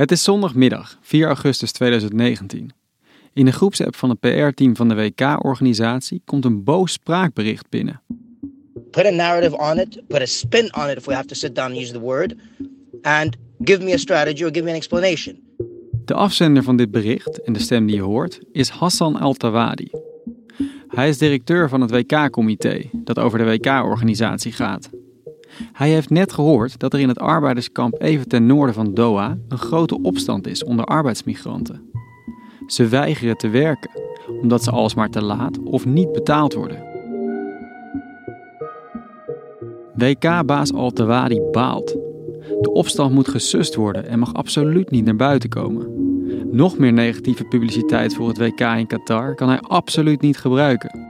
Het is zondagmiddag, 4 augustus 2019. In de groepsapp van het PR-team van de WK-organisatie komt een boos spraakbericht binnen. Put a narrative on it, put a spin on it if we have to sit down and use the word, and give me a strategy or give me an explanation. De afzender van dit bericht en de stem die je hoort is Hassan Al-Tawadi. Hij is directeur van het WK-comité dat over de WK-organisatie gaat. Hij heeft net gehoord dat er in het arbeiderskamp even ten noorden van Doha een grote opstand is onder arbeidsmigranten. Ze weigeren te werken omdat ze alsmaar te laat of niet betaald worden. WK-baas Al-Tawadi baalt. De opstand moet gesust worden en mag absoluut niet naar buiten komen. Nog meer negatieve publiciteit voor het WK in Qatar kan hij absoluut niet gebruiken.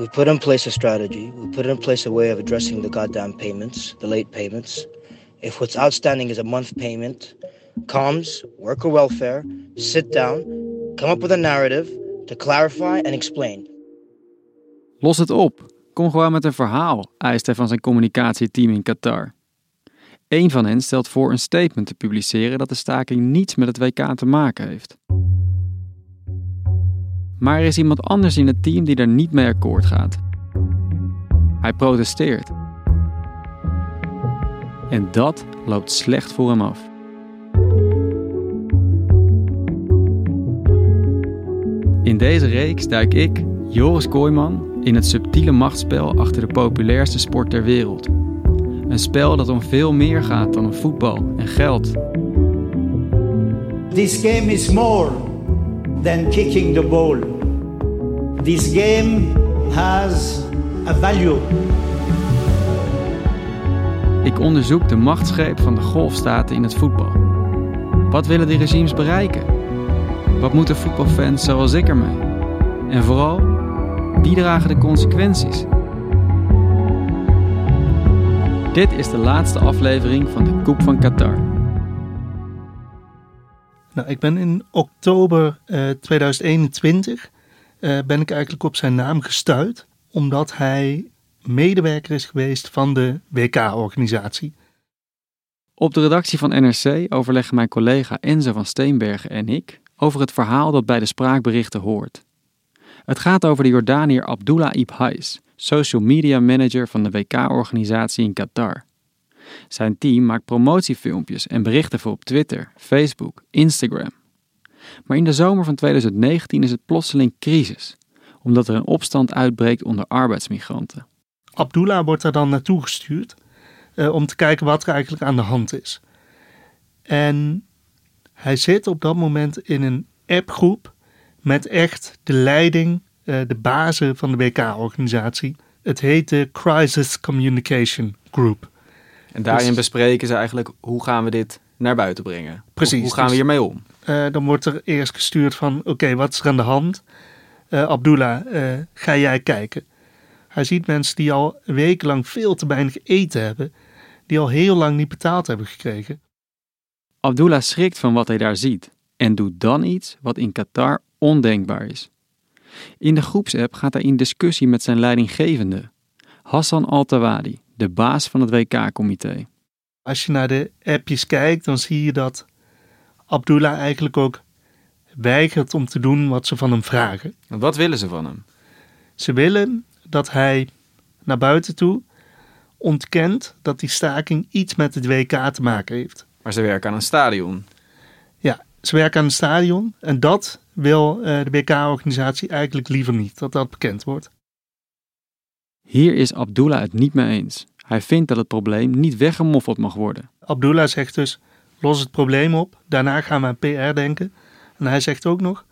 We put in place a strategy. We put in place a way of addressing the goddamn payments, the late payments. If what's outstanding is a month payment, comms, worker welfare, sit down, come up with a narrative to clarify and explain. Los het op. Kom gewoon met een verhaal, eist hij van zijn communicatieteam in Qatar. Eén van hen stelt voor een statement te publiceren dat de staking niets met het WK te maken heeft. Maar er is iemand anders in het team die er niet mee akkoord gaat. Hij protesteert. En dat loopt slecht voor hem af. In deze reeks duik ik, Joris Kooijman, in het subtiele machtsspel achter de populairste sport ter wereld. Een spel dat om veel meer gaat dan om voetbal en geld. This game is more than kicking the ball. This game has a value. Ik onderzoek de machtsgreep van de golfstaten in het voetbal. Wat willen die regimes bereiken? Wat moeten voetbalfans zoals ik ermee? En vooral, wie dragen de consequenties? Dit is de laatste aflevering van de Koep van Qatar. Nou, ik ben in oktober eh, 2021 eh, ben ik eigenlijk op zijn naam gestuurd, omdat hij medewerker is geweest van de WK-organisatie. Op de redactie van NRC overleggen mijn collega Enzo van Steenbergen en ik over het verhaal dat bij de spraakberichten hoort. Het gaat over de Jordaniër Abdullah Ibn Hais, social media manager van de WK-organisatie in Qatar. Zijn team maakt promotiefilmpjes en berichten voor op Twitter, Facebook, Instagram. Maar in de zomer van 2019 is het plotseling crisis, omdat er een opstand uitbreekt onder arbeidsmigranten. Abdullah wordt er dan naartoe gestuurd eh, om te kijken wat er eigenlijk aan de hand is. En hij zit op dat moment in een appgroep met echt de leiding, eh, de bazen van de WK-organisatie. Het heet de Crisis Communication Group. En daarin bespreken ze eigenlijk hoe gaan we dit naar buiten brengen. Precies, Hoe, hoe gaan we dus- hiermee om? Eh, dan wordt er eerst gestuurd van, oké, wat is er aan de hand? Eh, Abdullah, eh, ga jij kijken. Hij ziet mensen die al wekenlang veel te weinig eten hebben, die al heel lang niet betaald hebben gekregen. Abdullah schrikt van wat hij daar ziet en doet dan iets wat in Qatar ondenkbaar is. In de groepsapp gaat hij in discussie met zijn leidinggevende, Hassan Al-Tawadi, de baas van het WK-comité. Als je naar de appjes kijkt, dan zie je dat Abdullah eigenlijk ook weigert om te doen wat ze van hem vragen. Wat willen ze van hem? Ze willen dat hij naar buiten toe ontkent dat die staking iets met het WK te maken heeft. Maar ze werken aan een stadion. Ja, ze werken aan een stadion en dat wil eh, de WK-organisatie eigenlijk liever niet, dat dat bekend wordt. Hier is Abdullah het niet mee eens. Hij vindt dat het probleem niet weggemoffeld mag worden. Abdullah zegt dus, los het probleem op, daarna gaan we aan PR denken. En hij zegt ook nog,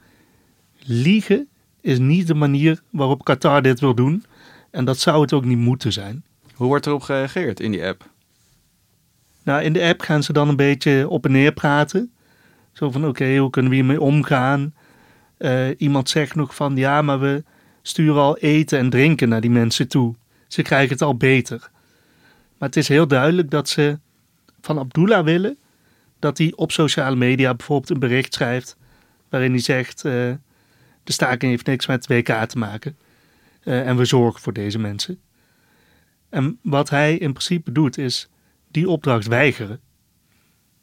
liegen is niet de manier waarop Qatar dit wil doen. En dat zou het ook niet moeten zijn. Hoe wordt erop gereageerd in die app? Nou, in de app gaan ze dan een beetje op en neer praten. Zo van, oké, hoe kunnen we hiermee omgaan? Uh, iemand zegt nog van, ja, maar we sturen al eten en drinken naar die mensen toe. Ze krijgen het al beter. Maar het is heel duidelijk dat ze van Abdullah willen dat hij op sociale media bijvoorbeeld een bericht schrijft waarin hij zegt: uh, de staking heeft niks met WK te maken uh, en we zorgen voor deze mensen. En wat hij in principe doet is die opdracht weigeren.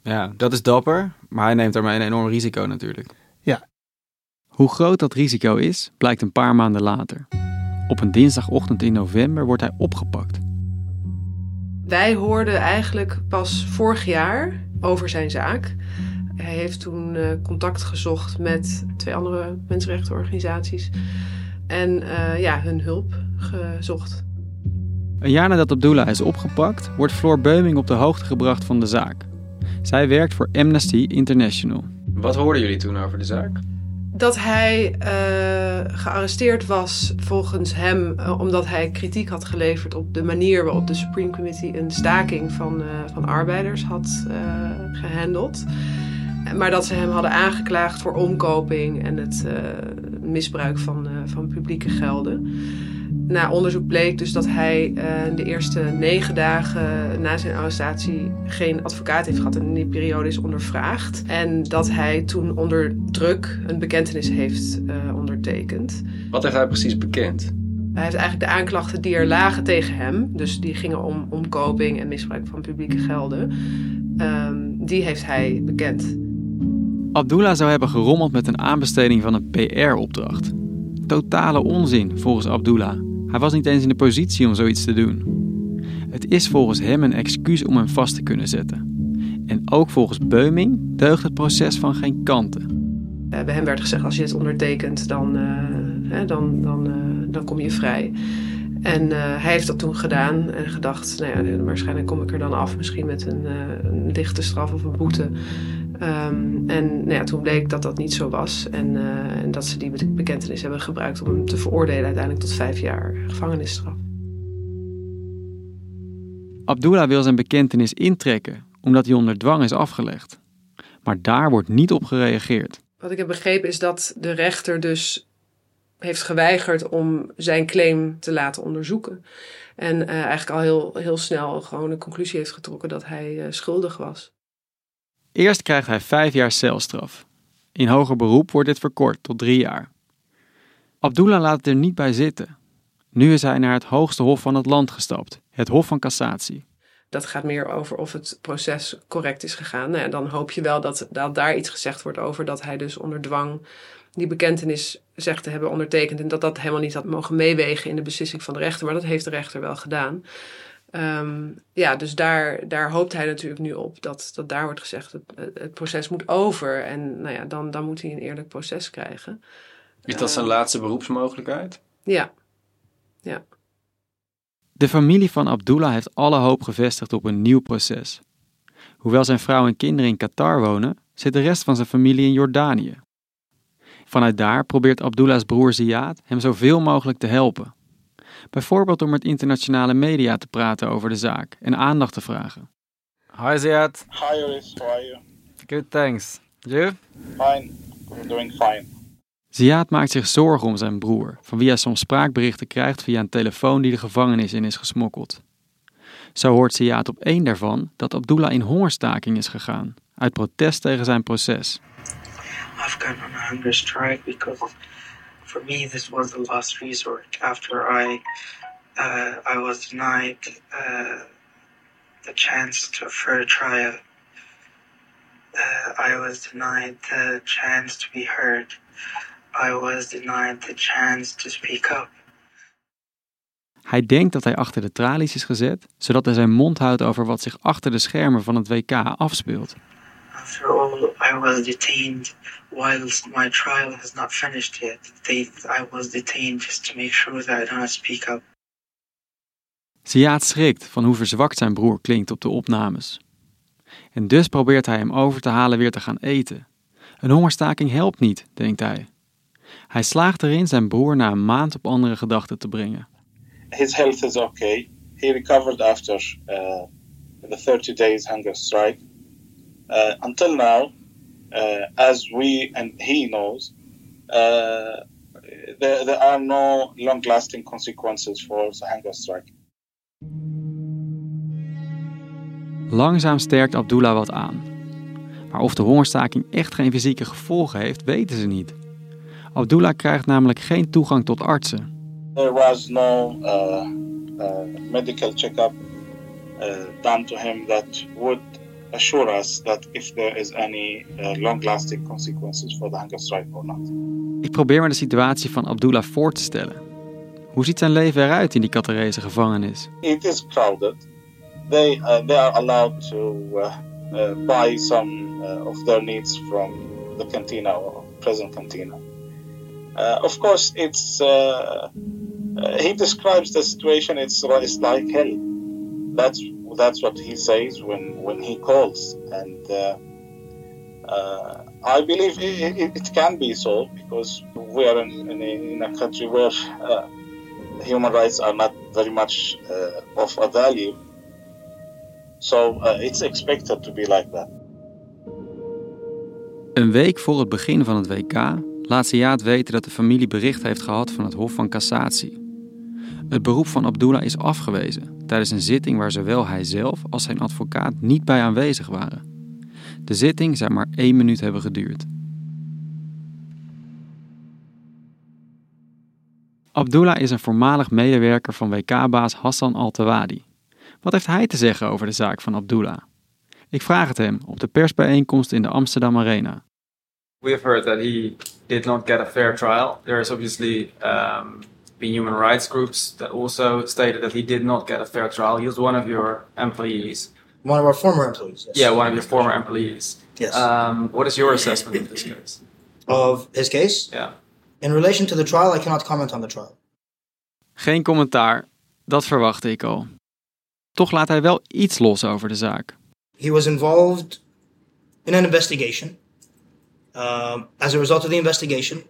Ja, dat is dapper, maar hij neemt daarmee een enorm risico natuurlijk. Ja. Hoe groot dat risico is, blijkt een paar maanden later. Op een dinsdagochtend in november wordt hij opgepakt. Wij hoorden eigenlijk pas vorig jaar over zijn zaak. Hij heeft toen uh, contact gezocht met twee andere mensenrechtenorganisaties en uh, ja, hun hulp gezocht. Een jaar nadat Abdullah is opgepakt, wordt Floor Beuming op de hoogte gebracht van de zaak. Zij werkt voor Amnesty International. Wat hoorden jullie toen over de zaak? Dat hij uh, gearresteerd was volgens hem uh, omdat hij kritiek had geleverd op de manier waarop de Supreme Committee een staking van, uh, van arbeiders had gehandeld. Maar dat ze hem hadden aangeklaagd voor omkoping en het misbruik van, van publieke gelden na onderzoek bleek dus dat hij uh, de eerste negen dagen na zijn arrestatie geen advocaat heeft gehad en in die periode is ondervraagd. En dat hij toen onder druk een bekentenis heeft uh, ondertekend. Wat heeft hij precies bekend? Hij heeft eigenlijk de aanklachten die er lagen tegen hem, dus die gingen om omkoping en misbruik van publieke gelden, um, die heeft hij bekend. Abdullah zou hebben gerommeld met een aanbesteding van een PR-opdracht. Totale onzin volgens Abdullah. Hij was niet eens in de positie om zoiets te doen. Het is volgens hem een excuus om hem vast te kunnen zetten. En ook volgens Beuming deugt het proces van geen kanten. Uh, bij hem werd gezegd: als je het ondertekent, dan, uh, dan, dan, uh, dan kom je vrij. En hij heeft dat toen gedaan en gedacht: nou ja, waarschijnlijk kom ik er dan af, misschien met een, een lichte straf of een boete. Um, en nou ja, toen bleek dat dat niet zo was. En, uh, en, dat ze die bekentenis hebben gebruikt om hem te veroordelen uiteindelijk tot vijf jaar gevangenisstraf. Abdullah wil zijn bekentenis intrekken omdat hij onder dwang is afgelegd. Maar daar wordt niet op gereageerd. Wat ik heb begrepen is dat de rechter dus heeft geweigerd om zijn claim te laten onderzoeken. En uh, eigenlijk al heel, heel snel gewoon een conclusie heeft getrokken dat hij uh, schuldig was. Eerst krijgt hij vijf jaar celstraf. In hoger beroep wordt dit verkort tot drie jaar. Abdullah laat het er niet bij zitten. Nu is hij naar het hoogste hof van het land gestapt, het Hof van Cassatie. Dat gaat meer over of het proces correct is gegaan. Nou, dan hoop je wel dat, dat daar iets gezegd wordt over dat hij dus onder dwang die bekentenis zegt te hebben ondertekend en dat dat helemaal niet had mogen meewegen in de beslissing van de rechter. Maar dat heeft de rechter wel gedaan. Um, ja, dus daar, daar hoopt hij natuurlijk nu op dat, dat daar wordt gezegd: het, het proces moet over. En nou ja, dan, dan moet hij een eerlijk proces krijgen. Is dat zijn uh, laatste beroepsmogelijkheid? Ja. ja. De familie van Abdullah heeft alle hoop gevestigd op een nieuw proces. Hoewel zijn vrouw en kinderen in Qatar wonen, zit de rest van zijn familie in Jordanië. Vanuit daar probeert Abdullah's broer Ziad hem zoveel mogelijk te helpen. Bijvoorbeeld door met internationale media te praten over de zaak en aandacht te vragen. Hi Ziad. Hi Oris, how are you? Good, thanks. You? Fine, I'm doing fine. Ziad maakt zich zorgen om zijn broer, van wie hij soms spraakberichten krijgt via een telefoon die de gevangenis in is gesmokkeld. Zo hoort Ziad op één daarvan dat Abdullah in hongerstaking is gegaan, uit protest tegen zijn proces. I've gone on a hunger strike because for me, this was the last resort after I uh, I was denied uh, the chance to for a trial. Uh, I was denied the chance to be heard. I was denied the chance to speak up. Hij denkt dat hij achter de tralies is gezet, zodat hij zijn mond houdt over wat zich achter de schermen van het WK afspeelt. After all, I was detained whilst my trial has not finished yet. They, I was detained just to make sure that I don't speak up. Ziad schrikt van hoe verzwakt zijn broer klinkt op de opnames. En dus probeert hij hem over te halen weer te gaan eten. Een hongerstaking helpt niet, denkt hij. Hij slaagt erin zijn broer na een maand op andere gedachten te brengen. His health is okay. He recovered after uh, the 30 days hunger strike. Uh, until now, as we and he knows, uh, there, there are no long lasting consequences for the hunger strike. Langzaam sterkt Abdullah wat aan. Maar of de hongerstaking echt geen fysieke gevolgen heeft, weten ze niet. Abdullah krijgt namelijk geen toegang tot artsen. There was no uh, uh, medical checkup uh, done to him that would assure us that if there is any uh, long-lasting consequences for the hunger strike or not. Ik probeer me de situatie van Abdullah voor te stellen. Hoe ziet zijn leven eruit in die Qatarese gevangenis? It is crowded. They uh, they are allowed to uh, uh, buy some uh, of their needs from the cantina or prison cantina. Uh, of course, it's he describes the situation. It's it's like hell. That's that's what he says when when he calls, and uh, uh, I believe it, it, can be so because we are in, in, a, in a country where uh, human rights are not very much uh, of a value. So uh, it's expected to be like that. Een week voor het begin van het WK laat Ziad weten dat de familie bericht heeft gehad van het Hof van Cassatie. Het beroep van Abdullah is afgewezen tijdens een zitting waar zowel hij zelf als zijn advocaat niet bij aanwezig waren. De zitting zou maar één minuut hebben geduurd. Abdullah is een voormalig medewerker van WK-baas Hassan Al-Tawadi. Wat heeft hij te zeggen over de zaak van Abdullah? Ik vraag het hem op de persbijeenkomst in de Amsterdam Arena. We have heard that he did not get a fair trial. There's obviously um, been human rights groups that also stated that he did not get a fair trial. He was one of your employees. One of our former employees. Yes. Yeah, one of your former employees. Yes. Um, what is your assessment of this case? of his case. Yeah. In relation to the trial, I cannot comment on the trial. Geen commentaar, dat verwachtte ik al. Toch laat hij wel iets los over de zaak. He was involved in an investigation. Um, as a result of the investigation,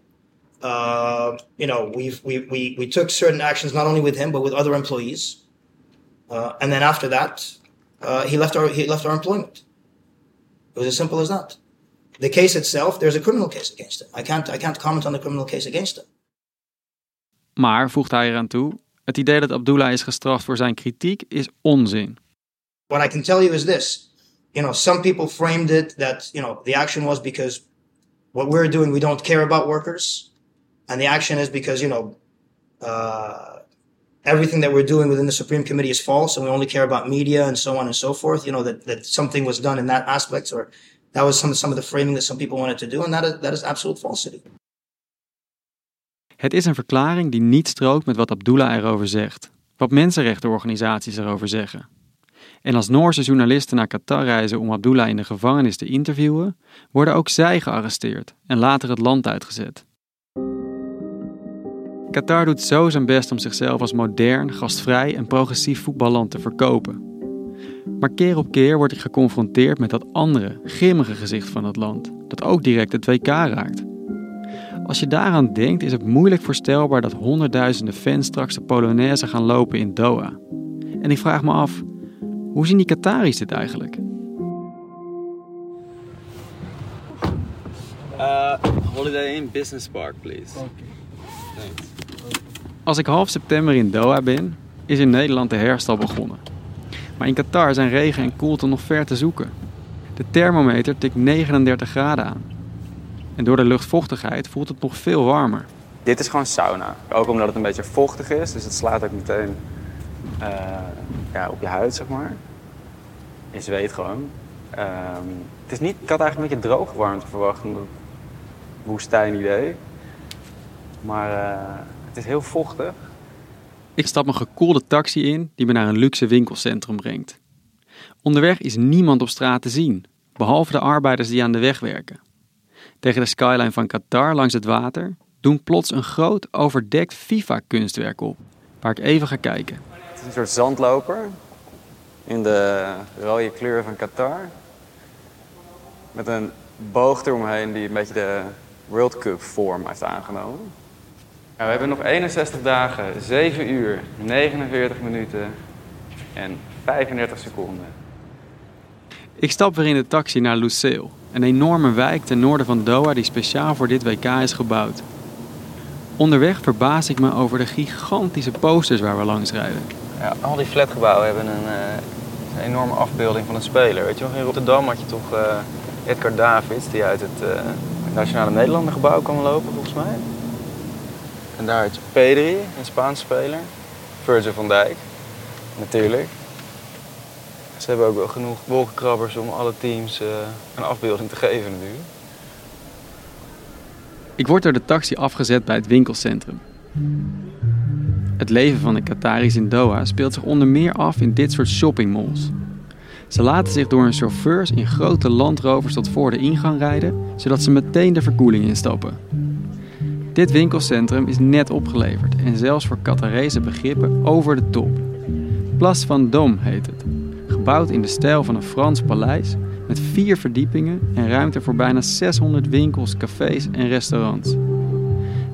uh, you know, we've, we, we, we took certain actions not only with him but with other employees. Uh, and then after that, uh, he left our he left our employment. It was as simple as that. The case itself, there's a criminal case against him. I can't I can't comment on the criminal case against him. Maar, voegt hij eraan toe, het idee dat Abdullah is gestraft voor zijn kritiek is onzin. What I can tell you is this. You know, some people framed it that, you know, the action was because what we're doing, we don't care about workers. And the action is because, you know, uh, everything that we're doing within the Supreme Committee is false and we only care about media and so on and so forth. You know, that, that something was done in that aspect or that was some, some of the framing that some people wanted to do. And that is, that is absolute falsity. Het is een verklaring die niet strookt met wat Abdullah erover zegt, wat mensenrechtenorganisaties erover zeggen. En als Noorse journalisten naar Qatar reizen om Abdullah in de gevangenis te interviewen, worden ook zij gearresteerd en later het land uitgezet. Qatar doet zo zijn best om zichzelf als modern, gastvrij en progressief voetballand te verkopen. Maar keer op keer word ik geconfronteerd met dat andere, grimmige gezicht van het land, dat ook direct het WK raakt. Als je daaraan denkt, is het moeilijk voorstelbaar dat honderdduizenden fans straks de Polonaise gaan lopen in Doha. En ik vraag me af, hoe zien die Qataris dit eigenlijk? Uh, Holiday Inn Business Park, please. Als ik half september in Doha ben, is in Nederland de herfst al begonnen. Maar in Qatar zijn regen en koelte nog ver te zoeken. De thermometer tikt 39 graden aan. En door de luchtvochtigheid voelt het nog veel warmer. Dit is gewoon sauna. Ook omdat het een beetje vochtig is, dus het slaat ook meteen eh, ja, op je huid, zeg maar. Je zweet gewoon. Ehm, het is niet, ik had eigenlijk een beetje droge warmte verwacht, omdat woestijn idee. Maar eh, het is heel vochtig. Ik stap een gekoelde taxi in die me naar een luxe winkelcentrum brengt. Onderweg is niemand op straat te zien, behalve de arbeiders die aan de weg werken. Tegen de skyline van Qatar langs het water doen plots een groot overdekt FIFA-kunstwerk op, waar ik even ga kijken. Het is een soort zandloper in de rode kleur van Qatar. Met een boog eromheen die een beetje de World Cup vorm heeft aangenomen. We hebben nog 61 dagen, 7 uur, 49 minuten en 35 seconden. Ik stap weer in de taxi naar Lusail, een enorme wijk ten noorden van Doha die speciaal voor dit WK is gebouwd. Onderweg verbaas ik me over de gigantische posters waar we langs rijden. Ja, al die flatgebouwen hebben een, eh, een enorme afbeelding van een speler. Weet je nog, in Rotterdam had je toch eh, Edgar Davids, die uit het uh, Nationale Nederlandengebouw kwam lopen, volgens mij. En daar had je Pedri, een Spaans speler. Virgil van Dijk, natuurlijk. Ze hebben ook wel genoeg wolkenkrabbers om alle teams uh, een afbeelding te geven natuurlijk. Ik word door de taxi afgezet bij het winkelcentrum. Het leven van de Qataris in Doha speelt zich onder meer af in dit soort shoppingmalls. Ze laten zich door hun chauffeurs in grote landrovers tot voor de ingang rijden, zodat ze meteen de verkoeling instappen. Dit winkelcentrum is net opgeleverd en zelfs voor Qatarese begrippen over de top. Place van Dom heet het. Gebouwd in de stijl van een Frans paleis met vier verdiepingen en ruimte voor bijna 600 winkels, cafés en restaurants.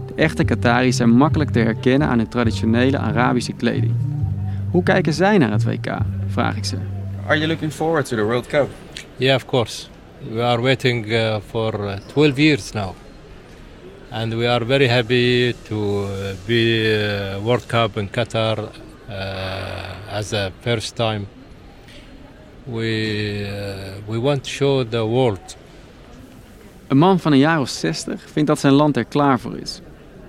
De echte Qataris zijn makkelijk te herkennen aan hun traditionele Arabische kleding. Hoe kijken zij naar het WK? vraag ik ze. Are you looking forward to the World Cup? Yeah, of course. We are waiting uh, for uh, 12 years now. And we are very happy to uh, be uh, World Cup in Qatar uh, as a first time. We, uh, we want to show the world. Een man van een jaar of 60 vindt dat zijn land er klaar voor is.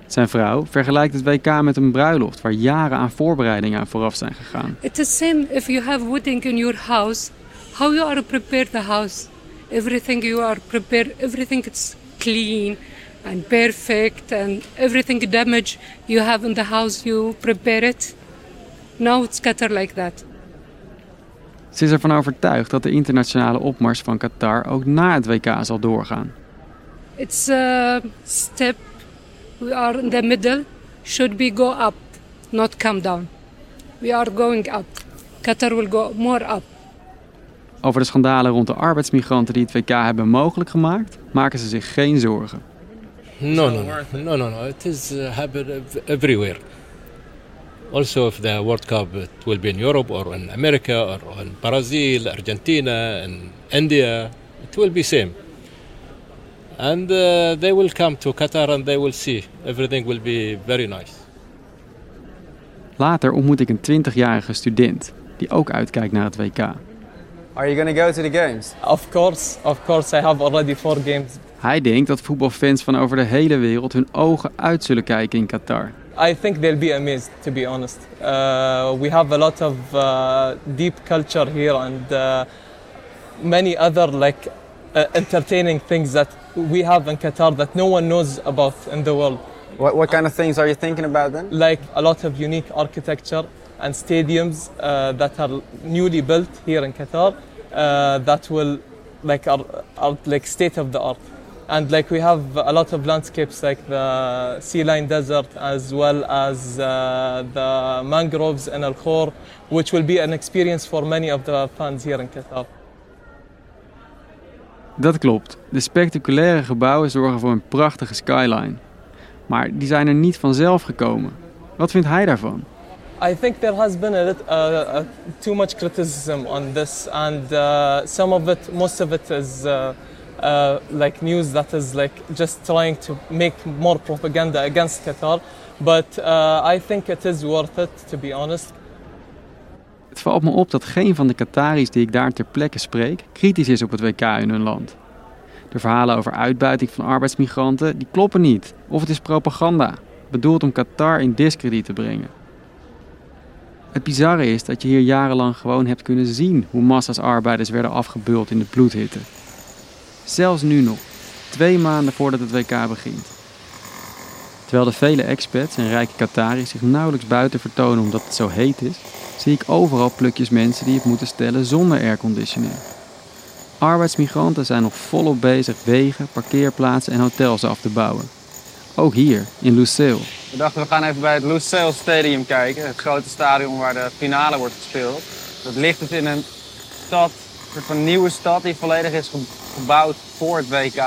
Zijn vrouw vergelijkt het WK met een bruiloft waar jaren aan voorbereidingen aan vooraf zijn gegaan. It's the same if you have wedding in your house. How you are prepared the house. Everything you are prepared, everything is clean and perfect and everything damage you have in the house you prepare it. Now it's Qatar like that. Ze is ervan overtuigd dat de internationale opmars van Qatar ook na het WK zal doorgaan. It's a step. We are in the middle. Should we go up, not come down. We are going up. Qatar will go more up. Over de schandalen rond de arbeidsmigranten die het WK hebben mogelijk gemaakt, maken ze zich geen zorgen. No, no, no, no, no, no. It is uh, happen everywhere. Also, if the World Cup it will be in Europe or in America or in Brazil, Argentina, and India, it will be same. And uh, they will come to Qatar and they will see everything will be very nice. Later ontmoet ik een 20-jarige student die ook uitkijkt naar het WK. Are you going to go to the games? Of course, of course. I have already four games. Hij denkt dat voetbalfans van over de hele wereld hun ogen uit zullen kijken in Qatar. I think they'll be amazed, to be honest. Uh, we have a lot of uh, deep culture here and uh, many other like uh, entertaining things that we have in Qatar that no one knows about in the world. What, what kind of things are you thinking about then? Like a lot of unique architecture and stadiums uh, that are newly built here in Qatar uh, that will like are, like state of the art. And like we have a lot of landscapes like the sea line desert as well as uh, the mangroves in Al Khor, which will be an experience for many of the fans here in Qatar. Dat klopt. De spectaculaire gebouwen zorgen voor een prachtige skyline. Maar die zijn er niet vanzelf gekomen. Wat vindt hij daarvan? I think there has been a, uh, too much criticism on this, and uh, some of it, most of it is uh, uh, like news that is like just trying to make more propaganda against Qatar. But uh, I think it is worth it, to be honest. Het valt me op dat geen van de Qataris die ik daar ter plekke spreek kritisch is op het WK in hun land. De verhalen over uitbuiting van arbeidsmigranten die kloppen niet. Of het is propaganda, bedoeld om Qatar in discrediet te brengen. Het bizarre is dat je hier jarenlang gewoon hebt kunnen zien hoe massa's arbeiders werden afgebeuld in de bloedhitte. Zelfs nu nog, twee maanden voordat het WK begint. Terwijl de vele expats en rijke Qataris zich nauwelijks buiten vertonen omdat het zo heet is, zie ik overal plukjes mensen die het moeten stellen zonder airconditioning. Arbeidsmigranten zijn nog volop bezig wegen, parkeerplaatsen en hotels af te bouwen. Ook hier, in Lucille. We dachten we gaan even bij het Lucille Stadium kijken. Het grote stadion waar de finale wordt gespeeld. Dat ligt dus in een stad, een soort van nieuwe stad die volledig is gebouwd voor het WK.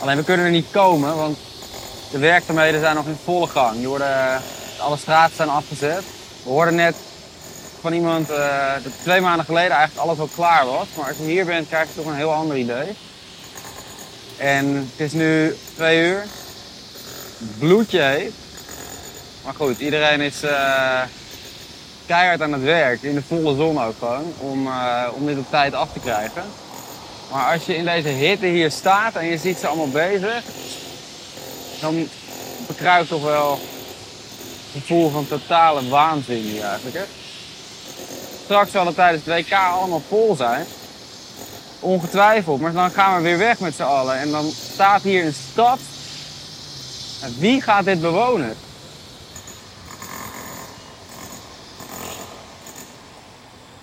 Alleen we kunnen er niet komen, want de werkzaamheden zijn nog in volle gang. Alle straten zijn afgezet. We hoorden net van iemand uh, dat twee maanden geleden eigenlijk alles al klaar was. Maar als je hier bent, krijg je toch een heel ander idee. En het is nu twee uur. Bloedje heet. Maar goed, iedereen is uh, keihard aan het werk. In de volle zon ook gewoon. Om, uh, om dit op tijd af te krijgen. Maar als je in deze hitte hier staat en je ziet ze allemaal bezig. Dan bekruipt toch wel een gevoel van totale waanzin hier eigenlijk. Hè? straks zal het tijdens het WK allemaal vol zijn. Ongetwijfeld. Maar dan gaan we weer weg met z'n allen. En dan staat hier een stad. En wie gaat dit bewonen?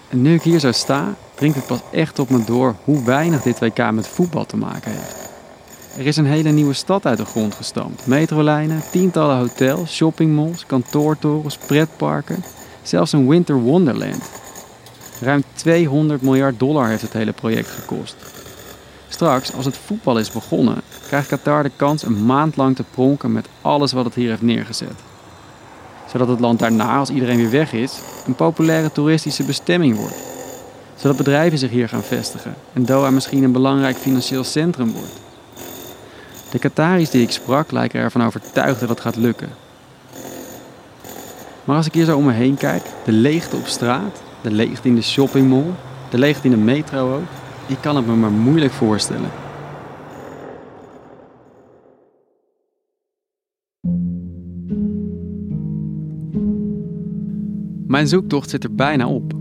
En nu ik hier zo sta, dringt het pas echt op me door hoe weinig dit WK met voetbal te maken heeft. Er is een hele nieuwe stad uit de grond gestampt. Metrolijnen, tientallen hotels, shoppingmalls, kantoortorens, pretparken. Zelfs een winter wonderland. Ruim 200 miljard dollar heeft het hele project gekost. Straks, als het voetbal is begonnen, krijgt Qatar de kans een maand lang te pronken met alles wat het hier heeft neergezet. Zodat het land daarna, als iedereen weer weg is, een populaire toeristische bestemming wordt. Zodat bedrijven zich hier gaan vestigen en Doha misschien een belangrijk financieel centrum wordt. De Qataris die ik sprak lijken ervan overtuigd dat het gaat lukken. Maar als ik hier zo om me heen kijk, de leegte op straat, de leegte in de shoppingmall, de leegte in de metro ook. Ik kan het me maar moeilijk voorstellen. Mijn zoektocht zit er bijna op.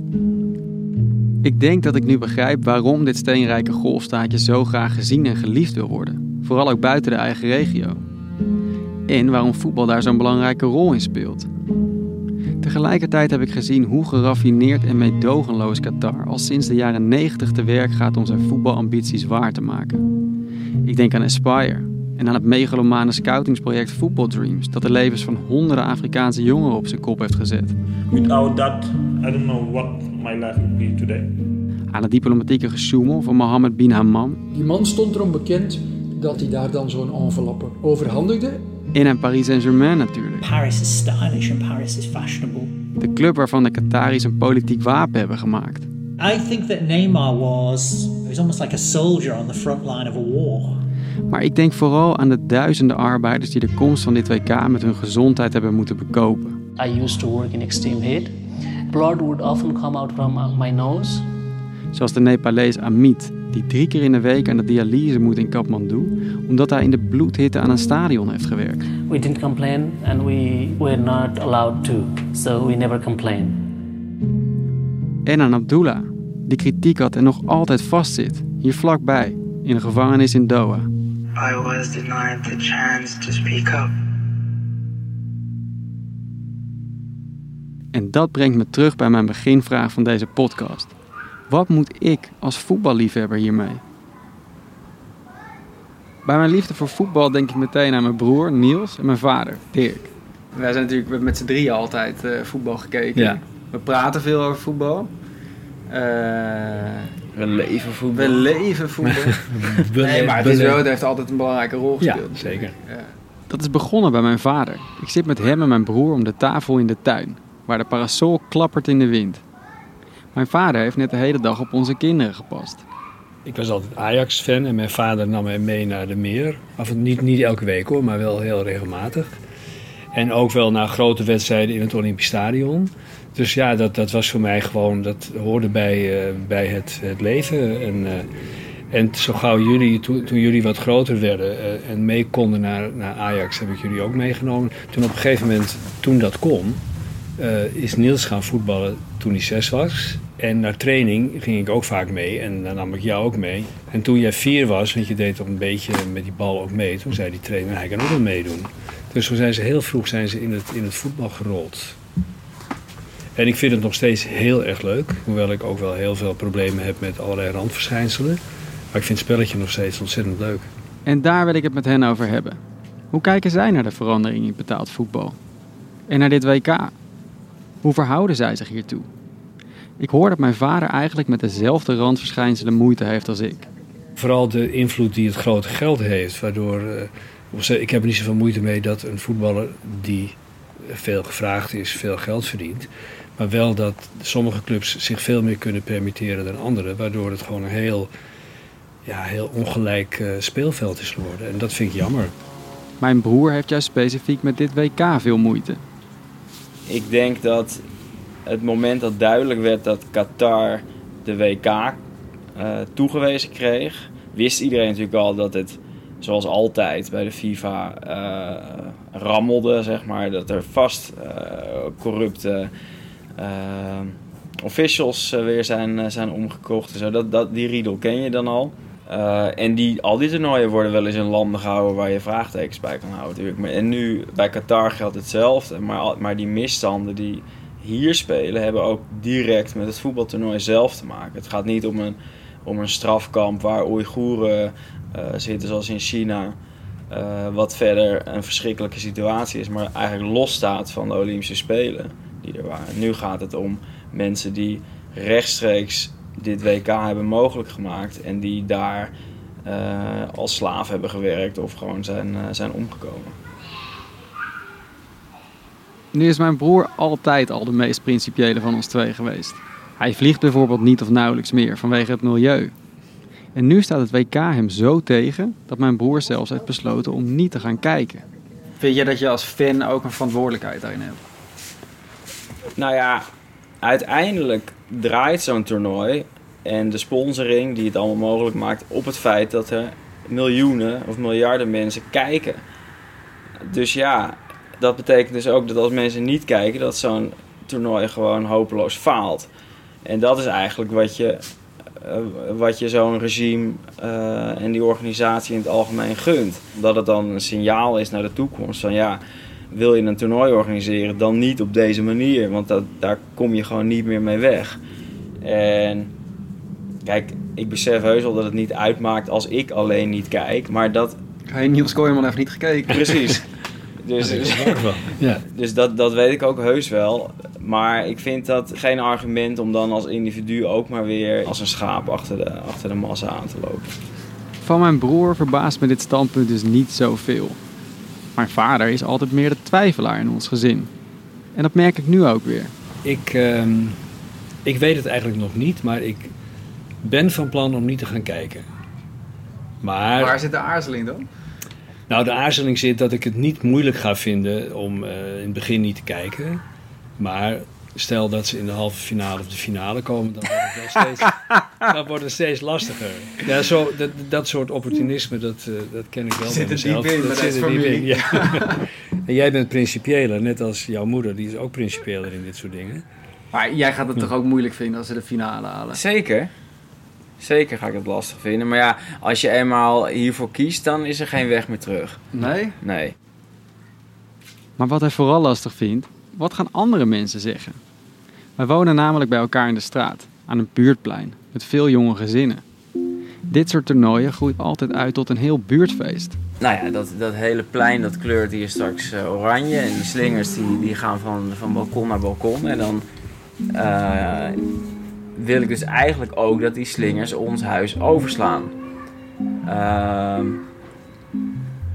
Ik denk dat ik nu begrijp waarom dit steenrijke golfstaatje zo graag gezien en geliefd wil worden, vooral ook buiten de eigen regio. En waarom voetbal daar zo'n belangrijke rol in speelt. Tegelijkertijd heb ik gezien hoe geraffineerd en meedogenloos Qatar al sinds de jaren 90 te werk gaat om zijn voetbalambities waar te maken. Ik denk aan Aspire en aan het megalomane scoutingsproject Football Dreams dat de levens van honderden Afrikaanse jongeren op zijn kop heeft gezet. Without that, I don't know what my life would be today. Aan het diplomatieke gesjoemel van Mohammed bin Hammam. Die man stond erom bekend dat hij daar dan zo'n enveloppe overhandigde in en Paris Saint-Germain natuurlijk. Paris is stylish and Paris is fashionable. De club waarvan de Qataris een politiek wapen hebben gemaakt. I think that Neymar was, was almost like a soldier on the front line of a war. Maar ik denk vooral aan de duizenden arbeiders die de komst van dit WK met hun gezondheid hebben moeten bekopen. I used to work in extreme heat. Blood would often come out from my nose. Zoals de Nepalees Amit, die drie keer in de week aan de dialyse moet in Kathmandu, omdat hij in de bloedhitte aan een stadion heeft gewerkt. We didn't complain and we were not allowed to, so we never complained. En aan Abdullah, die kritiek had en nog altijd vastzit, hier vlakbij, in een gevangenis in Doha. I was denied the chance to speak up. En dat brengt me terug bij mijn beginvraag van deze podcast. Wat moet ik als voetballiefhebber hiermee? Bij mijn liefde voor voetbal denk ik meteen aan mijn broer Niels en mijn vader Dirk. Wij zijn natuurlijk met z'n drieën altijd uh, voetbal gekeken. Ja. We praten veel over voetbal. Uh, we leven voetbal. We leven voetbal. nee, maar het, is wel, het heeft altijd een belangrijke rol gespeeld. Ja, zeker. Ja. Dat is begonnen bij mijn vader. Ik zit met hem en mijn broer om de tafel in de tuin, waar de parasol klappert in de wind. Mijn vader heeft net de hele dag op onze kinderen gepast. Ik was altijd Ajax-fan en mijn vader nam mij mee naar de meer. En niet, niet elke week hoor, maar wel heel regelmatig. En ook wel naar grote wedstrijden in het Olympisch Stadion. Dus ja, dat, dat was voor mij gewoon, dat hoorde bij, uh, bij het, het leven. En, uh, en zo gauw jullie, toen, toen jullie wat groter werden uh, en mee konden naar, naar Ajax, heb ik jullie ook meegenomen. Toen op een gegeven moment, toen dat kon, eh, is Niels gaan voetballen toen hij zes was. En naar training ging ik ook vaak mee en dan nam ik jou ook mee. En toen jij vier was, want je deed toch een beetje met die bal ook mee, toen zei die trainer, hij kan ook wel meedoen. Dus zo zijn ze heel vroeg zijn ze in, het, in het voetbal gerold. En ik vind het nog steeds heel erg leuk, hoewel ik ook wel heel veel problemen heb met allerlei randverschijnselen. Maar ik vind het spelletje nog steeds ontzettend leuk. En daar wil ik het met hen over hebben. Hoe kijken zij naar de verandering in betaald voetbal? En naar dit WK? Hoe verhouden zij zich hiertoe? Ik hoor dat mijn vader eigenlijk met dezelfde randverschijnselen moeite heeft als ik. Vooral de invloed die het grote geld heeft, waardoor... Uh, ik heb er niet zoveel moeite mee dat een voetballer die veel gevraagd is, veel geld verdient. Maar wel dat sommige clubs zich veel meer kunnen permitteren dan andere, waardoor het gewoon een heel, ja, heel ongelijk uh, speelveld is geworden. En dat vind ik jammer. Mijn broer heeft juist specifiek met dit WK veel moeite. Ik denk dat het moment dat duidelijk werd dat Qatar de WK uh, toegewezen kreeg, wist iedereen natuurlijk al dat het, zoals altijd bij de FIFA, uh, rammelde, zeg maar. Dat er vast uh, corrupte officials weer zijn, zijn omgekocht. En zo. Dat, dat, die riedel ken je dan al. Uh, en die, al die toernooien worden wel eens in landen gehouden waar je vraagtekens bij kan houden. Natuurlijk. En nu bij Qatar geldt hetzelfde. Maar, maar die misstanden die hier spelen, hebben ook direct met het voetbaltoernooi zelf te maken. Het gaat niet om een, om een strafkamp waar Oeigoeren uh, zitten, zoals in China. Uh, wat verder een verschrikkelijke situatie is, maar eigenlijk losstaat van de Olympische Spelen die er waren. Nu gaat het om mensen die rechtstreeks dit WK hebben mogelijk gemaakt en die daar uh, als slaaf hebben gewerkt of gewoon zijn, uh, zijn omgekomen. Nu is mijn broer altijd al de meest principiële van ons twee geweest. Hij vliegt bijvoorbeeld niet of nauwelijks meer vanwege het milieu. En nu staat het WK hem zo tegen dat mijn broer zelfs heeft besloten om niet te gaan kijken. Vind jij dat je als fan ook een verantwoordelijkheid daarin hebt? Nou ja, uiteindelijk draait zo'n toernooi en de sponsoring die het allemaal mogelijk maakt op het feit dat er miljoenen of miljarden mensen kijken. Dus ja, dat betekent dus ook dat als mensen niet kijken, dat zo'n toernooi gewoon hopeloos faalt. En dat is eigenlijk wat je, uh, wat je zo'n regime uh, en die organisatie in het algemeen gunt. Dat het dan een signaal is naar de toekomst van ja, wil je een toernooi organiseren, dan niet op deze manier. Want dat, daar kom je gewoon niet meer mee weg. En kijk, ik besef heus wel dat het niet uitmaakt als ik alleen niet kijk. Maar dat... Hey, Niels Kooijman heeft niet gekeken. Precies. Dus, dat, ja. dus dat, dat weet ik ook heus wel. Maar ik vind dat geen argument om dan als individu ook maar weer als een schaap achter de, achter de massa aan te lopen. Van mijn broer verbaast me dit standpunt dus niet zoveel. Mijn vader is altijd meer de twijfelaar in ons gezin. En dat merk ik nu ook weer. Ik, uh, ik weet het eigenlijk nog niet, maar ik ben van plan om niet te gaan kijken. Maar... Waar zit de aarzeling dan? Nou, de aarzeling zit dat ik het niet moeilijk ga vinden om uh, in het begin niet te kijken. Maar stel dat ze in de halve finale of de finale komen, dan wordt het, wel steeds, dan wordt het steeds lastiger. Ja, zo, dat, dat soort opportunisme, dat, uh, dat ken ik wel zit bij mezelf. Er diep in, dat zit er diep in. Ja. en jij bent principiëler, net als jouw moeder, die is ook principiëler in dit soort dingen. Maar jij gaat het toch ook moeilijk vinden als ze de finale halen? Zeker. Zeker ga ik het lastig vinden. Maar ja, als je eenmaal hiervoor kiest, dan is er geen weg meer terug. Nee? Nee. Maar wat hij vooral lastig vindt, wat gaan andere mensen zeggen? Wij wonen namelijk bij elkaar in de straat, aan een buurtplein, met veel jonge gezinnen. Dit soort toernooien groeit altijd uit tot een heel buurtfeest. Nou ja, dat, dat hele plein dat kleurt hier straks uh, oranje. En die slingers die, die gaan van, van balkon naar balkon. En dan uh, wil ik dus eigenlijk ook dat die slingers ons huis overslaan. Uh,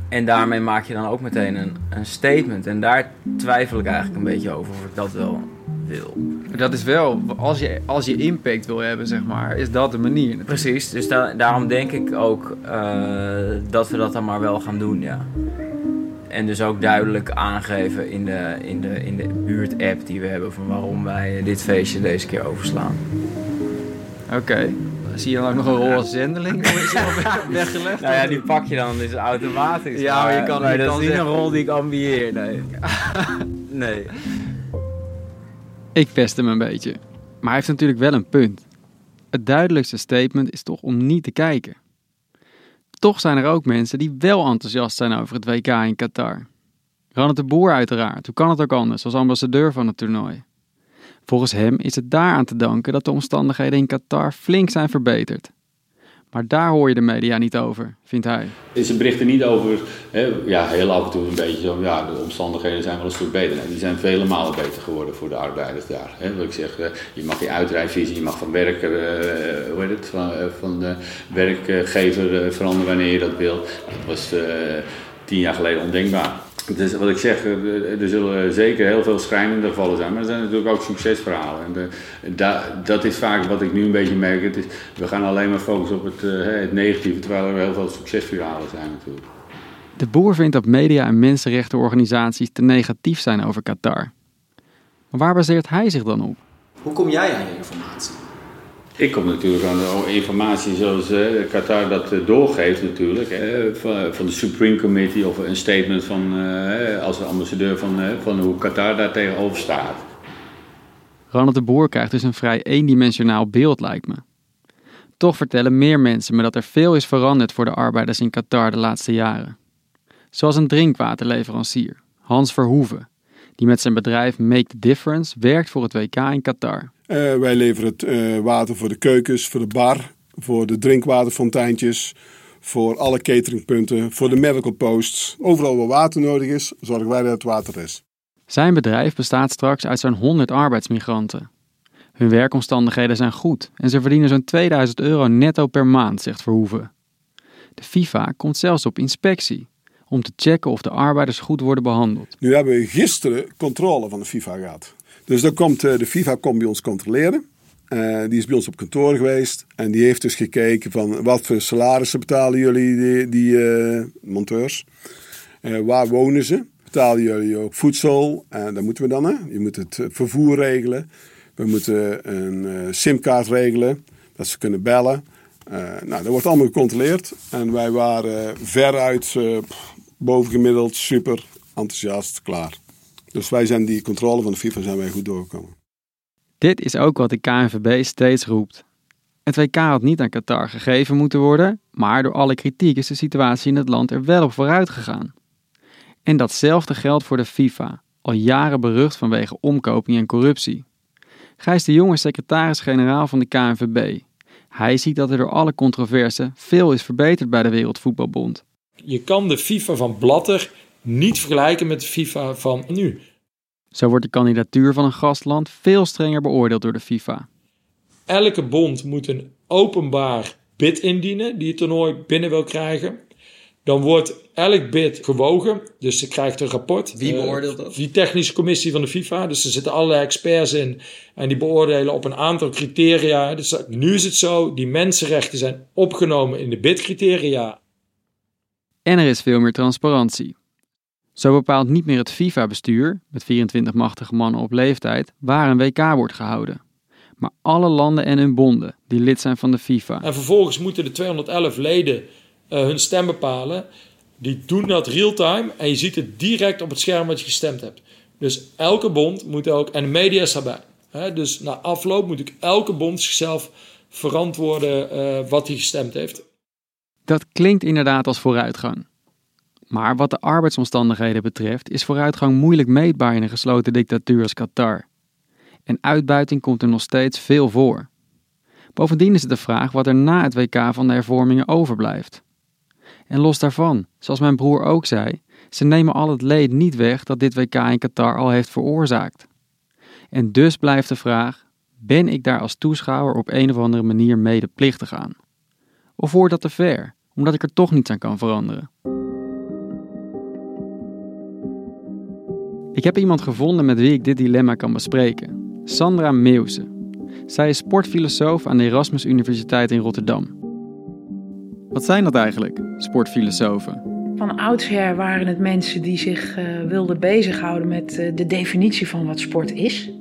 en daarmee maak je dan ook meteen een, een statement. En daar twijfel ik eigenlijk een beetje over of ik dat wel wil. Dat is wel, als je, als je impact wil hebben, zeg maar, is dat de manier. Natuurlijk. Precies, dus da daarom denk ik ook uh, dat we dat dan maar wel gaan doen, ja. En dus ook duidelijk aangeven in de, in de, in de buurt-app die we hebben van waarom wij dit feestje deze keer overslaan. Oké. Okay. Zie je dan ook nog een rol als zendeling? Of is die weggelegd? nou ja, die pak je dan dus automatisch. Ja, maar je kan, maar je dat kan is niet zeggen... een rol die ik ambieer, nee. nee. Ik pest hem een beetje. Maar hij heeft natuurlijk wel een punt. Het duidelijkste statement is toch om niet te kijken. Toch zijn er ook mensen die wel enthousiast zijn over het WK in Qatar. Ronald de Boer uiteraard, hoe kan het ook anders, als ambassadeur van het toernooi. Volgens hem is het daaraan te danken dat de omstandigheden in Qatar flink zijn verbeterd. Maar daar hoor je de media niet over, vindt hij. Ze berichten niet over, hè, ja, heel af en toe een beetje zo, ja, de omstandigheden zijn wel een stuk beter. Nee, die zijn vele malen beter geworden voor de arbeiders daar. Hè. Wat ik zeg, eh, je mag je uitrijvisie, je mag van werker, uh, hoe heet het, van, uh, van de werkgever veranderen wanneer je dat wilt. Dat was tien jaar geleden ondenkbaar. Dus wat ik zeg, er zullen zeker heel veel schrijnende gevallen zijn, maar er zijn natuurlijk ook succesverhalen. En de, dat is vaak wat ik nu een beetje merk. Het is, we gaan alleen maar focussen op het, het negatieve, terwijl er heel veel succesverhalen zijn natuurlijk. De boer vindt dat media en mensenrechtenorganisaties te negatief zijn over Qatar. Maar waar baseert hij zich dan op? Hoe kom jij aan je informatie? Ik kom natuurlijk aan de informatie zoals uh, Qatar dat uh, doorgeeft natuurlijk. Van, de Supreme Committee of een statement van, uh, als ambassadeur van, van hoe Qatar daar tegenover staat. Ronald de Boer krijgt dus een vrij eendimensionaal beeld lijkt me. Toch vertellen meer mensen me dat er veel is veranderd voor de arbeiders in Qatar de laatste jaren. Zoals een drinkwaterleverancier, Hans Verhoeven, die met zijn bedrijf Make the Difference werkt voor het WK in Qatar. Uh, wij leveren het uh, water voor de keukens, voor de bar, voor de drinkwaterfonteintjes, voor alle cateringpunten, voor de medical posts. Overal waar water nodig is, zorgen wij dat het water is. Zijn bedrijf bestaat straks uit zo'n 100 arbeidsmigranten. Hun werkomstandigheden zijn goed en ze verdienen zo'n 2000 euro netto per maand, zegt Verhoeven. De FIFA komt zelfs op inspectie om te checken of de arbeiders goed worden behandeld. Nu hebben we gisteren controle van de FIFA gehad. Dus dan komt de FIFA komt bij ons controleren. Uh, die is bij ons op kantoor geweest. En die heeft dus gekeken van wat voor salarissen betalen jullie die, uh, monteurs. Waar wonen ze? Betalen jullie ook voedsel? En dan moeten we dan. Hè? Je moet het vervoer regelen. We moeten een simkaart regelen. Dat ze kunnen bellen. nou, dat wordt allemaal gecontroleerd. En wij waren veruit bovengemiddeld super enthousiast klaar. Dus wij zijn die controle van de FIFA zijn wij goed doorgekomen. Dit is ook wat de KNVB steeds roept. Het WK had niet aan Qatar gegeven moeten worden, maar door alle kritiek is de situatie in het land er wel op vooruit gegaan. En datzelfde geldt voor de FIFA, al jaren berucht vanwege omkoping en corruptie. Gijs de Jong is secretaris-generaal van de KNVB. Hij ziet dat er door alle controverse veel is verbeterd bij de Wereldvoetbalbond. Je kan de FIFA van Blatter niet vergelijken met de FIFA van nu. Zo wordt de kandidatuur van een gastland veel strenger beoordeeld door de FIFA. Elke bond moet een openbaar bid indienen die het toernooi binnen wil krijgen. Dan wordt elk bid gewogen, dus ze krijgt een rapport. Wie beoordeelt dat? Die technische commissie van de FIFA. Dus er zitten allerlei experts in en die beoordelen op een aantal criteria. Dus nu is het zo, die mensenrechten zijn opgenomen in de bidcriteria. En er is veel meer transparantie. Zo bepaalt niet meer het FIFA-bestuur, met 24 machtige mannen op leeftijd, waar een WK wordt gehouden. Maar alle landen en hun bonden die lid zijn van de FIFA. En vervolgens moeten de 211 leden uh, hun stem bepalen. Die doen dat real-time en je ziet het direct op het scherm wat je gestemd hebt. Dus elke bond moet ook, en de media is daarbij. Hè, dus na afloop moet ik elke bond zichzelf verantwoorden uh, wat hij gestemd heeft. Dat klinkt inderdaad als vooruitgang. Maar wat de arbeidsomstandigheden betreft is vooruitgang moeilijk meetbaar in een gesloten dictatuur als Qatar. En uitbuiting komt er nog steeds veel voor. Bovendien is het de vraag wat er na het WK van de hervormingen overblijft. En los daarvan, zoals mijn broer ook zei, ze nemen al het leed niet weg dat dit WK in Qatar al heeft veroorzaakt. En dus blijft de vraag: ben ik daar als toeschouwer op een of andere manier medeplichtig aan? Of wordt dat te ver, omdat ik er toch niets aan kan veranderen? Ik heb iemand gevonden met wie ik dit dilemma kan bespreken. Sandra Meeuwse. Zij is sportfilosoof aan de Erasmus Universiteit in Rotterdam. Wat zijn dat eigenlijk, sportfilosofen? Van oudsher waren het mensen die zich uh, wilden bezighouden met uh, de definitie van wat sport is.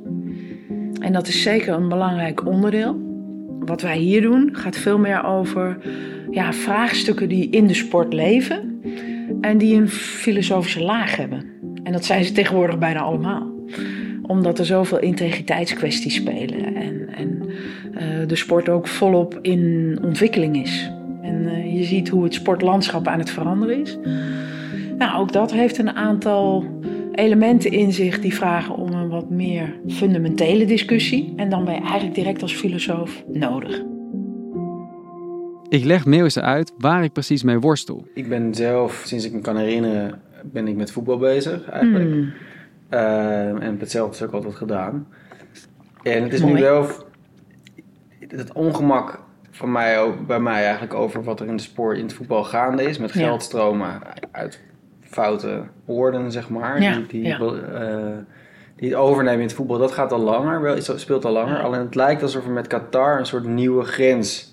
En dat is zeker een belangrijk onderdeel. Wat wij hier doen gaat veel meer over ja, vraagstukken die in de sport leven en die een filosofische laag hebben. En dat zijn ze tegenwoordig bijna allemaal. Omdat er zoveel integriteitskwesties spelen en, en eh, de sport ook volop in ontwikkeling is. En eh, je ziet hoe het sportlandschap aan het veranderen is. Nou, ook dat heeft een aantal elementen in zich die vragen om een wat meer fundamentele discussie. En dan ben je eigenlijk direct als filosoof nodig. Ik leg Meeuwissen uit waar ik precies mee worstel. Ik ben zelf, sinds ik me kan herinneren, ben ik met voetbal bezig eigenlijk. Eh, en hetzelfde dus ook altijd gedaan. En het is Mooi. nu wel het ongemak van mij ook, bij mij eigenlijk over wat er in de sport, in het voetbal gaande is. Met geldstromen uit foute orde, zeg maar. Ja, Die, die, ja. eh, die het overnemen in het voetbal, dat gaat al langer, wel, is- speelt al langer. Alleen het lijkt alsof er met Qatar een soort nieuwe grens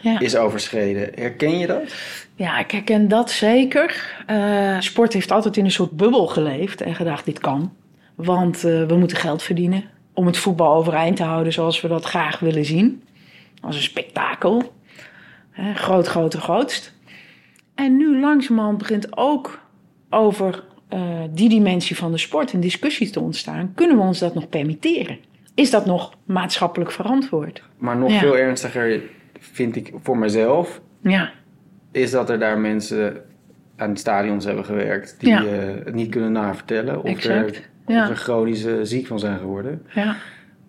Ja. is overschreden. Herken je dat? Ja, ik herken dat zeker. Eh, sport heeft altijd in een soort bubbel geleefd en gedacht, dit kan. Want eh, we moeten geld verdienen om het voetbal overeind te houden zoals we dat graag willen zien. Als een spektakel. Groot, groter, grootst. En nu langzamerhand begint ook over eh, die dimensie van de sport een discussie te ontstaan. Kunnen we ons dat nog permitteren? Is dat nog maatschappelijk verantwoord? Maar nog Ja. veel ernstiger vind ik voor mezelf, Ja, is dat er daar mensen aan stadions hebben gewerkt die Ja. eh, het niet kunnen navertellen of er, ja. of er chronisch ziek van zijn geworden. ja.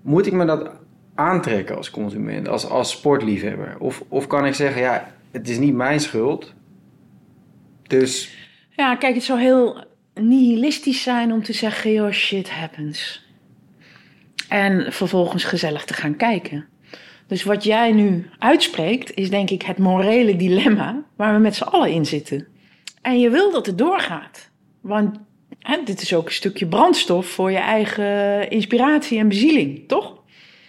Moet ik me dat aantrekken als consument, als, als sportliefhebber? Of, of kan ik zeggen, ja, het is niet mijn schuld, dus Ja, kijk, het zou heel nihilistisch zijn om te zeggen, joh, shit happens. En vervolgens gezellig te gaan kijken. Dus wat jij nu uitspreekt, is denk ik het morele dilemma waar we met z'n allen in zitten. En je wil dat het doorgaat. Want hè, dit is ook een stukje brandstof voor je eigen inspiratie en bezieling, toch?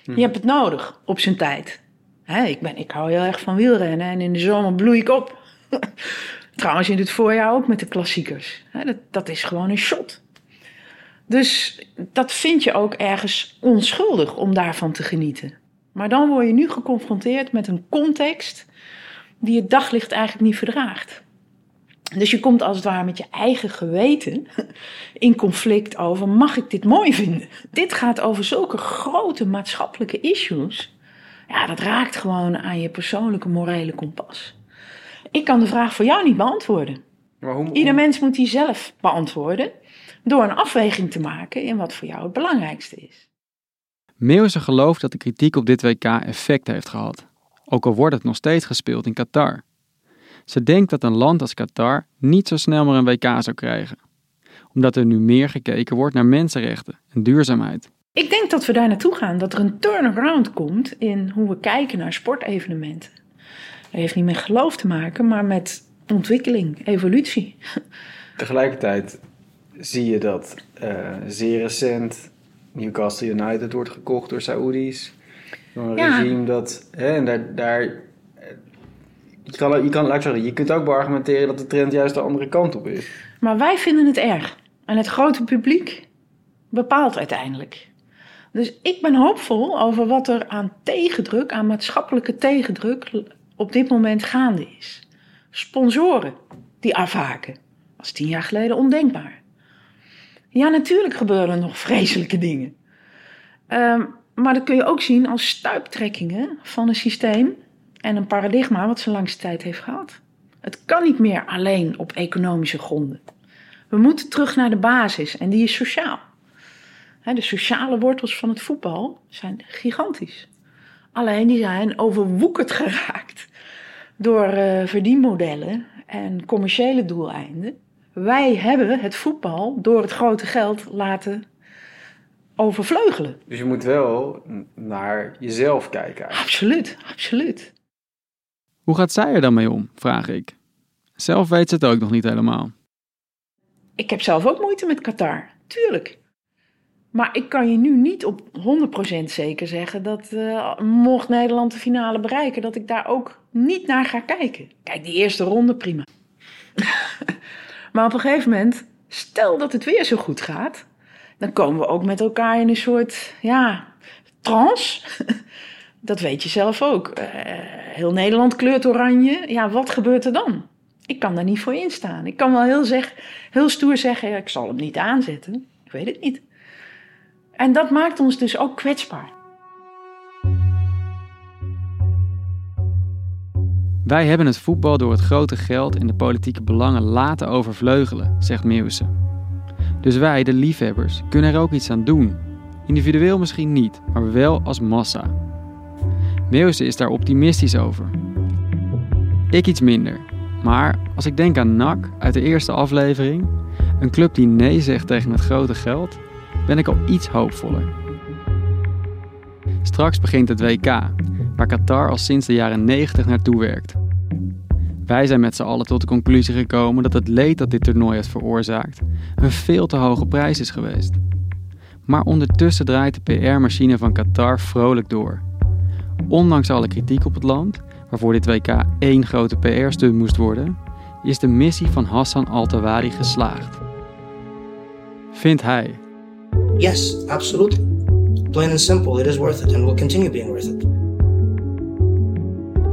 Je hebt het nodig op zijn tijd. Hè, ik, ben, ik hou heel erg van wielrennen en in de zomer bloei ik op. Trouwens in het voorjaar ook met de klassiekers. Hè, dat, dat is gewoon een shot. Dus dat vind je ook ergens onschuldig om daarvan te genieten. Maar dan word je nu geconfronteerd met een context die het daglicht eigenlijk niet verdraagt. Dus je komt als het ware met je eigen geweten in conflict over: mag ik dit mooi vinden? Dit gaat over zulke grote maatschappelijke issues. Ja, dat raakt gewoon aan je persoonlijke morele kompas. Ik kan de vraag voor jou niet beantwoorden. maar hoe, Ieder mens moet die zelf beantwoorden door een afweging te maken in wat voor jou het belangrijkste is. Meeuwissen gelooft dat de kritiek op dit WK effect heeft gehad. Ook al wordt het nog steeds gespeeld in Qatar. Ze denkt dat een land als Qatar niet zo snel meer een WK zou krijgen. Omdat er nu meer gekeken wordt naar mensenrechten en duurzaamheid. Ik denk dat we daar naartoe gaan, dat er een turnaround komt in hoe we kijken naar sportevenementen. Dat heeft niet met geloof te maken, maar met ontwikkeling, evolutie. tegelijkertijd zie je dat eh, zeer recent Newcastle United wordt gekocht door Saoedi's. Door een Ja. regime dat... Hè, en daar... daar eh, je kan, je kan, laat ik zeggen, je kunt ook beargumenteren dat de trend juist de andere kant op is. Maar wij vinden het erg. En het grote publiek bepaalt uiteindelijk. Dus ik ben hoopvol over wat er aan tegendruk, aan maatschappelijke tegendruk, op dit moment gaande is. Sponsoren die afhaken. Dat is tien jaar geleden ondenkbaar. Ja, natuurlijk gebeuren er nog vreselijke dingen. Ehm, maar dat kun je ook zien als stuiptrekkingen van een systeem en een paradigma wat zijn langste tijd heeft gehad. Het kan niet meer alleen op economische gronden. We moeten terug naar de basis en die is sociaal. De sociale wortels van het voetbal zijn gigantisch. Alleen die zijn overwoekerd geraakt door eh, verdienmodellen en commerciële doeleinden. Wij hebben het voetbal door het grote geld laten overvleugelen. Dus je moet wel naar jezelf kijken. eigenlijk. Absoluut, absoluut. Hoe gaat zij er dan mee om? vraag ik. Zelf weet ze het ook nog niet helemaal. Ik heb zelf ook moeite met Qatar, tuurlijk. Maar ik kan je nu niet op 100% zeker zeggen dat eh, mocht Nederland de finale bereiken, dat ik daar ook niet naar ga kijken. Kijk, die eerste ronde prima. maar op een gegeven moment, stel dat het weer zo goed gaat, dan komen we ook met elkaar in een soort, ja, trance. dat weet je zelf ook. Eh, heel Nederland kleurt oranje. Ja, wat gebeurt er dan? Ik kan daar niet voor instaan. Ik kan wel heel, zeg, heel stoer zeggen, ik zal hem niet aanzetten. Ik weet het niet. En dat maakt ons dus ook kwetsbaar. Wij hebben het voetbal door het grote geld en de politieke belangen laten overvleugelen, zegt Meeuwse. Dus wij, de liefhebbers, kunnen er ook iets aan doen. Individueel misschien niet, maar wel als massa. Meeuwse is daar optimistisch over. Ik iets minder. Maar als ik denk aan NAC uit de eerste aflevering, een club die nee zegt tegen het grote geld, ben ik al iets hoopvoller. Straks begint het WK, waar Qatar al sinds de jaren 90 naartoe werkt. Wij zijn met z'n allen tot de conclusie gekomen dat het leed dat dit toernooi heeft veroorzaakt een veel te hoge prijs is geweest. Maar ondertussen draait de PR-machine van Qatar vrolijk door. Ondanks alle kritiek op het land, waarvoor dit WK één grote PR-stunt moest worden, is de missie van Hassan Al-Tawari geslaagd. Vindt hij. Yes, absolutely. Plain and simple, it is worth it and will continue being worth it.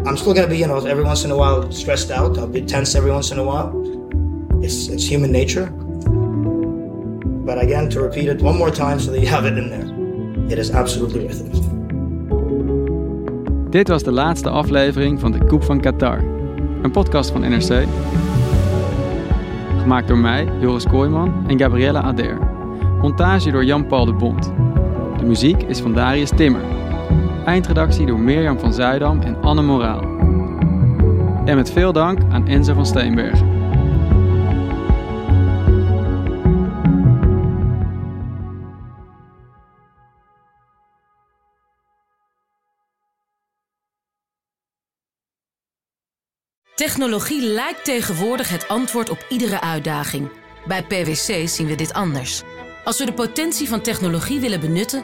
I'm still gonna be, you know, every once in a while stressed out. I'll be tense every once in a while. It's it's human nature. But again, to repeat it one more time so that you have it in there. It is absolutely worth it. Dit was de laatste aflevering van de Koep van Qatar. Een podcast van NRC. Gemaakt door mij, Joris Kooijman en Gabriella Ader. Montage door Jan-Paul de Bond. De muziek is van Darius Timmer. Eindredactie door Mirjam van Zuidam en Anne Moraal. En met veel dank aan Enzo van Steenbergen. Technologie lijkt tegenwoordig het antwoord op iedere uitdaging. Bij PwC zien we dit anders. Als we de potentie van technologie willen benutten,